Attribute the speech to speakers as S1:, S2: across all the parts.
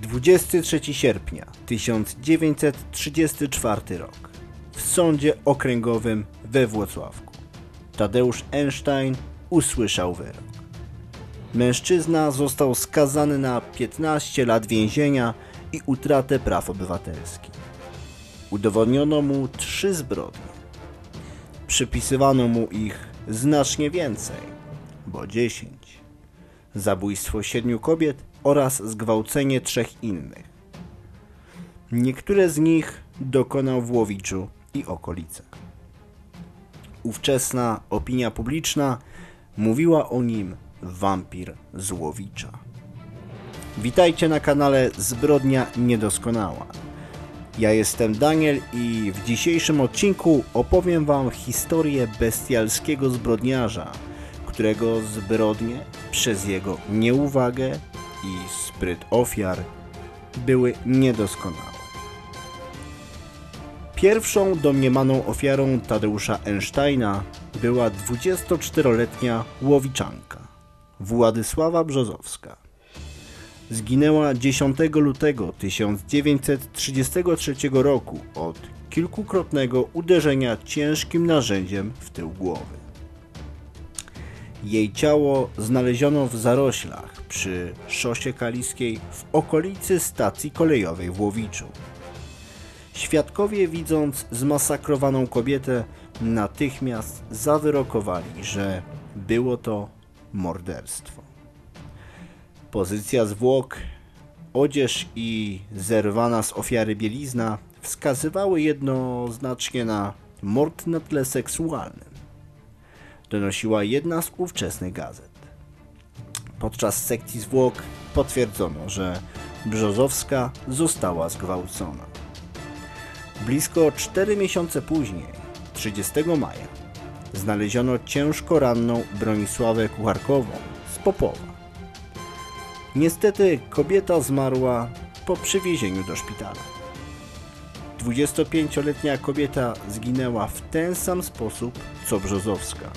S1: 23 sierpnia 1934 rok w sądzie okręgowym we Włocławku Tadeusz Einstein usłyszał wyrok. Mężczyzna został skazany na 15 lat więzienia i utratę praw obywatelskich. Udowodniono mu trzy zbrodnie. Przypisywano mu ich znacznie więcej, bo 10. Zabójstwo siedmiu kobiet oraz zgwałcenie trzech innych. Niektóre z nich dokonał w Łowiczu i okolicach. Ówczesna opinia publiczna mówiła o nim wampir z Łowicza. Witajcie na kanale Zbrodnia Niedoskonała. Ja jestem Daniel i w dzisiejszym odcinku opowiem Wam historię bestialskiego zbrodniarza, którego zbrodnie przez jego nieuwagę i spryt ofiar były niedoskonałe. Pierwszą domniemaną ofiarą Tadeusza Einsteina była 24-letnia łowiczanka Władysława Brzozowska. Zginęła 10 lutego 1933 roku od kilkukrotnego uderzenia ciężkim narzędziem w tył głowy. Jej ciało znaleziono w zaroślach przy szosie kaliskiej w okolicy stacji kolejowej w Łowiczu. Świadkowie widząc zmasakrowaną kobietę natychmiast zawyrokowali, że było to morderstwo. Pozycja zwłok, odzież i zerwana z ofiary bielizna wskazywały jednoznacznie na mord na tle seksualnym. Donosiła jedna z ówczesnych gazet. Podczas sekcji zwłok potwierdzono, że Brzozowska została zgwałcona. Blisko 4 miesiące później, 30 maja, znaleziono ciężko ranną Bronisławę Kucharkową z Popowa. Niestety kobieta zmarła po przywiezieniu do szpitala. 25-letnia kobieta zginęła w ten sam sposób co Brzozowska.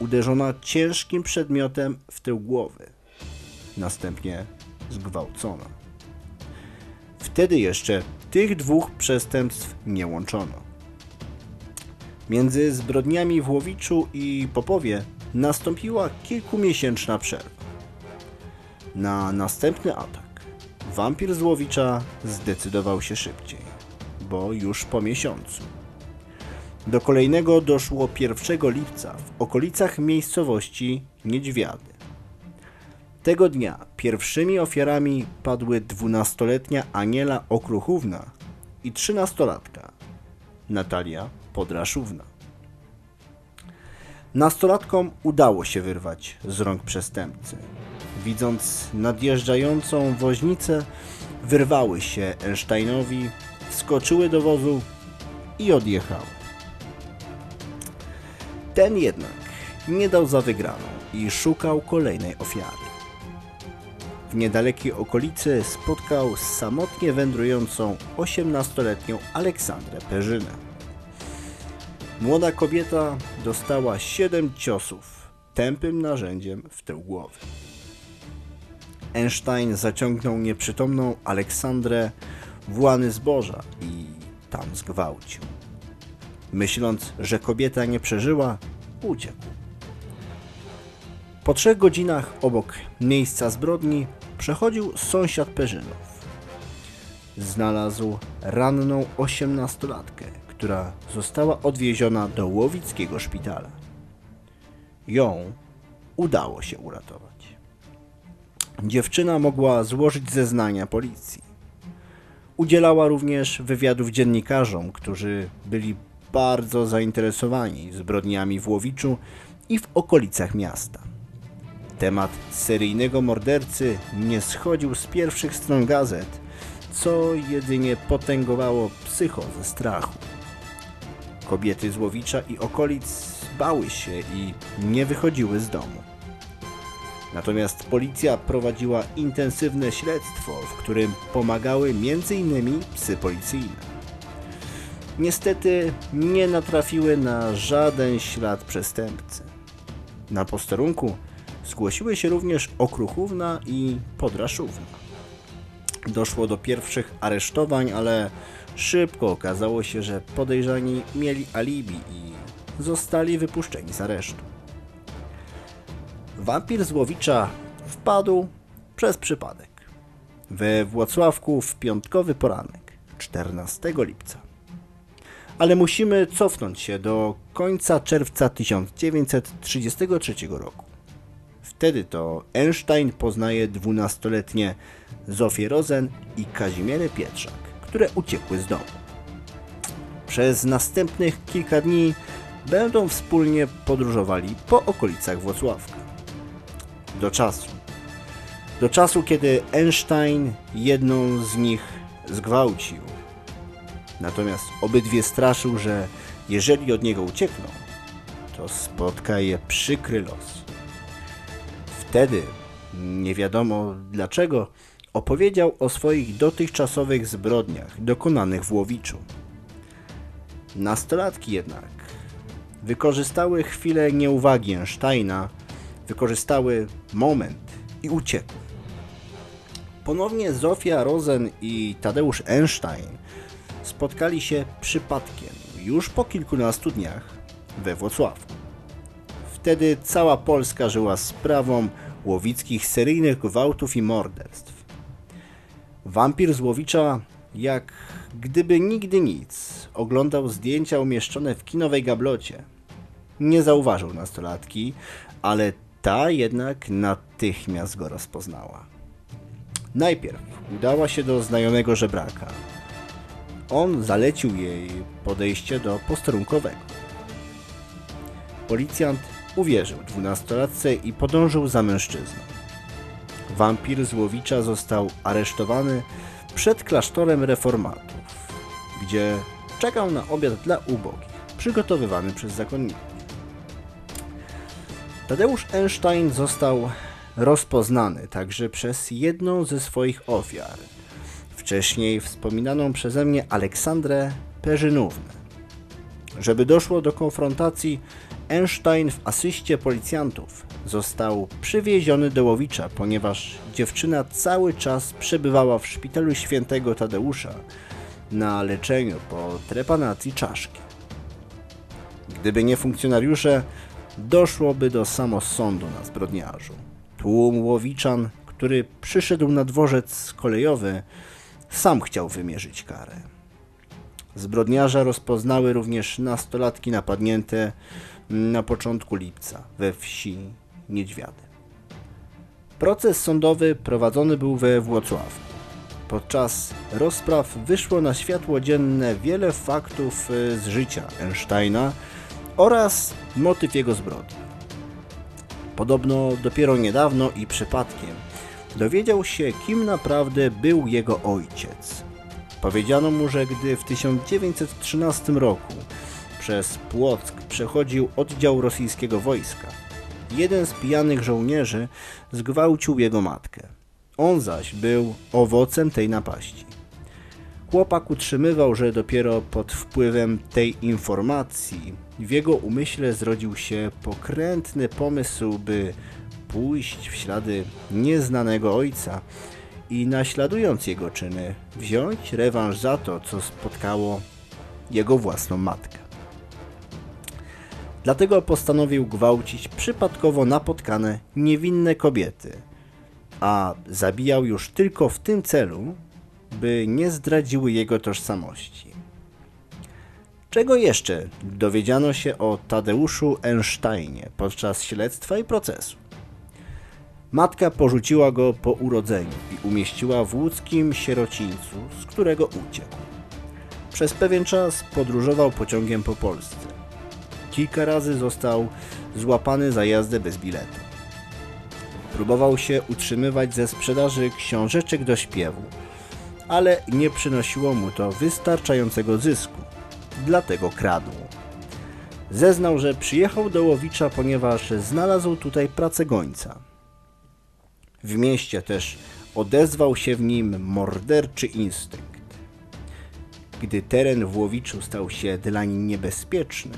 S1: Uderzona ciężkim przedmiotem w tył głowy. Następnie zgwałcona. Wtedy jeszcze tych dwóch przestępstw nie łączono. Między zbrodniami w Łowiczu i Popowie nastąpiła kilkumiesięczna przerwa. Na następny atak wampir z Łowicza zdecydował się szybciej, bo już po miesiącu. Do kolejnego doszło 1 lipca w okolicach miejscowości Niedźwiady. Tego dnia pierwszymi ofiarami padły 12-letnia Aniela Okruchówna i 13-latka Natalia Podraszówna. Nastolatkom udało się wyrwać z rąk przestępcy. Widząc nadjeżdżającą woźnicę, wyrwały się Einsteinowi, wskoczyły do wozu i odjechały. Ten jednak nie dał za wygraną i szukał kolejnej ofiary. W niedalekiej okolicy spotkał samotnie wędrującą 18-letnią Aleksandrę Perzynę. Młoda kobieta dostała 7 ciosów tępym narzędziem w tył głowy. Einstein zaciągnął nieprzytomną Aleksandrę w łany zboża i tam zgwałcił. Myśląc, że kobieta nie przeżyła, uciekł. Po trzech godzinach obok miejsca zbrodni przechodził sąsiad Perzynów. Znalazł ranną osiemnastolatkę, która została odwieziona do łowickiego szpitala. Ją udało się uratować. Dziewczyna mogła złożyć zeznania policji. Udzielała również wywiadów dziennikarzom, którzy byli bardzo zainteresowani zbrodniami w Łowiczu i w okolicach miasta. Temat seryjnego mordercy nie schodził z pierwszych stron gazet, co jedynie potęgowało psycho ze strachu. Kobiety z Łowicza i okolic bały się i nie wychodziły z domu. Natomiast policja prowadziła intensywne śledztwo, w którym pomagały m.in. psy policyjne. Niestety nie natrafiły na żaden ślad przestępcy. Na posterunku zgłosiły się również Okruchówna i Podraszówna. Doszło do pierwszych aresztowań, ale szybko okazało się, że podejrzani mieli alibi i zostali wypuszczeni z aresztu. Wampir Złowicza wpadł przez przypadek we Włocławku w piątkowy poranek 14 lipca. Ale musimy cofnąć się do końca czerwca 1933 roku. Wtedy to Einstein poznaje dwunastoletnie Zofię Rosen i Kazimierę Pietrzak, które uciekły z domu. Przez następnych kilka dni będą wspólnie podróżowali po okolicach Włocławka. Do czasu. Do czasu, kiedy Einstein jedną z nich zgwałcił. Natomiast obydwie straszył, że jeżeli od niego uciekną, to spotka je przykry los. Wtedy, nie wiadomo dlaczego, opowiedział o swoich dotychczasowych zbrodniach dokonanych w Łowiczu. Nastolatki jednak wykorzystały chwilę nieuwagi Einsteina, wykorzystały moment i uciekły. Ponownie Zofia Rosen i Tadeusz Einstein spotkali się przypadkiem już po kilkunastu dniach we Włocławku. Wtedy cała Polska żyła sprawą łowickich seryjnych gwałtów i morderstw. Wampir z Łowicza, jak gdyby nigdy nic, oglądał zdjęcia umieszczone w kinowej gablocie. Nie zauważył nastolatki, ale ta jednak natychmiast go rozpoznała. Najpierw udała się do znajomego żebraka. On zalecił jej podejście do posterunkowego. Policjant uwierzył dwunastolatce i podążył za mężczyzną. Wampir z Łowicza został aresztowany przed klasztorem reformatów, gdzie czekał na obiad dla ubogich, przygotowywany przez zakonników. Tadeusz Einstein został rozpoznany także przez jedną ze swoich ofiar, wcześniej wspominaną przeze mnie Aleksandrę Perzynównę. Żeby doszło do konfrontacji, Einstein w asyście policjantów został przywieziony do Łowicza, ponieważ dziewczyna cały czas przebywała w szpitalu świętego Tadeusza na leczeniu po trepanacji czaszki. Gdyby nie funkcjonariusze, doszłoby do samosądu na zbrodniarzu. Tłum łowiczan, który przyszedł na dworzec kolejowy, sam chciał wymierzyć karę. Zbrodniarza rozpoznały również nastolatki napadnięte na początku lipca we wsi Niedźwiady. Proces sądowy prowadzony był we Włocławku. Podczas rozpraw wyszło na światło dzienne wiele faktów e, z życia Einsteina oraz motyw jego zbrodni. Podobno dopiero niedawno i przypadkiem dowiedział się, kim naprawdę był jego ojciec. Powiedziano mu, że gdy w 1913 roku przez Płock przechodził oddział rosyjskiego wojska, jeden z pijanych żołnierzy zgwałcił jego matkę. On zaś był owocem tej napaści. Chłopak utrzymywał, że dopiero pod wpływem tej informacji w jego umyśle zrodził się pokrętny pomysł, by pójść w ślady nieznanego ojca i naśladując jego czyny, wziąć rewanż za to, co spotkało jego własną matkę. Dlatego postanowił gwałcić przypadkowo napotkane niewinne kobiety, a zabijał już tylko w tym celu, by nie zdradziły jego tożsamości. Czego jeszcze dowiedziano się o Tadeuszu Einsteinie podczas śledztwa i procesu? Matka porzuciła go po urodzeniu i umieściła w łódzkim sierocińcu, z którego uciekł. Przez pewien czas podróżował pociągiem po Polsce. Kilka razy został złapany za jazdę bez biletu. Próbował się utrzymywać ze sprzedaży książeczek do śpiewu, ale nie przynosiło mu to wystarczającego zysku, dlatego kradł. Zeznał, że przyjechał do Łowicza, ponieważ znalazł tutaj pracę gońca. W mieście też odezwał się w nim morderczy instynkt. Gdy teren w Łowiczu stał się dlań niebezpieczny,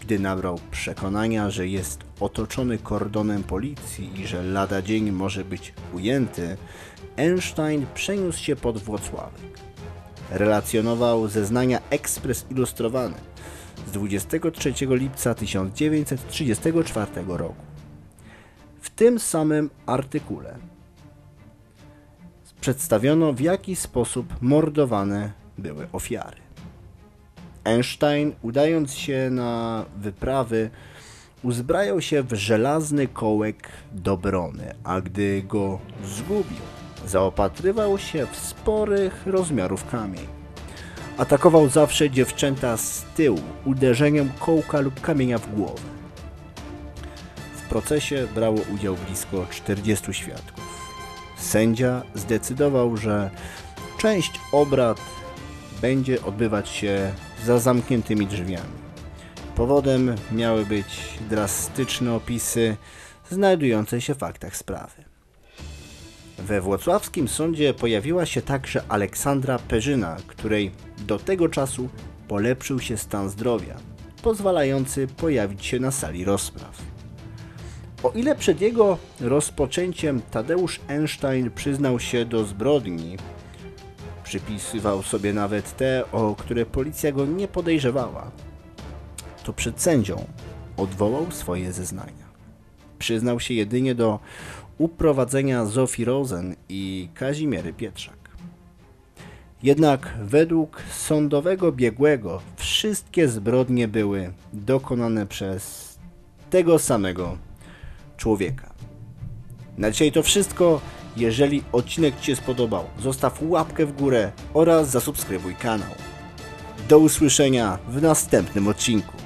S1: gdy nabrał przekonania, że jest otoczony kordonem policji i że lada dzień może być ujęty, Einstein przeniósł się pod Włocławek. Relacjonował zeznania Ekspres Ilustrowany z 23 lipca 1934 roku. Tym samym artykule przedstawiono w jaki sposób mordowane były ofiary. Einstein, udając się na wyprawy, uzbrajał się w żelazny kołek do brony, a gdy go zgubił, zaopatrywał się w sporych rozmiarów kamień. Atakował zawsze dziewczęta z tyłu uderzeniem kołka lub kamienia w głowę. Procesie brało udział blisko 40 świadków. Sędzia zdecydował, że część obrad będzie odbywać się za zamkniętymi drzwiami. Powodem miały być drastyczne opisy znajdujące się w faktach sprawy. We włocławskim sądzie pojawiła się także Aleksandra Perzyna, której do tego czasu polepszył się stan zdrowia, pozwalający pojawić się na sali rozpraw. O ile przed jego rozpoczęciem Tadeusz Einstein przyznał się do zbrodni, przypisywał sobie nawet te, o które policja go nie podejrzewała, to przed sędzią odwołał swoje zeznania. Przyznał się jedynie do uprowadzenia Zofii Rosen i Kazimiery Pietrzak. Jednak według sądowego biegłego wszystkie zbrodnie były dokonane przez tego samego człowieka. Na dzisiaj to wszystko. Jeżeli odcinek Ci się spodobał, zostaw łapkę w górę oraz zasubskrybuj kanał. Do usłyszenia w następnym odcinku.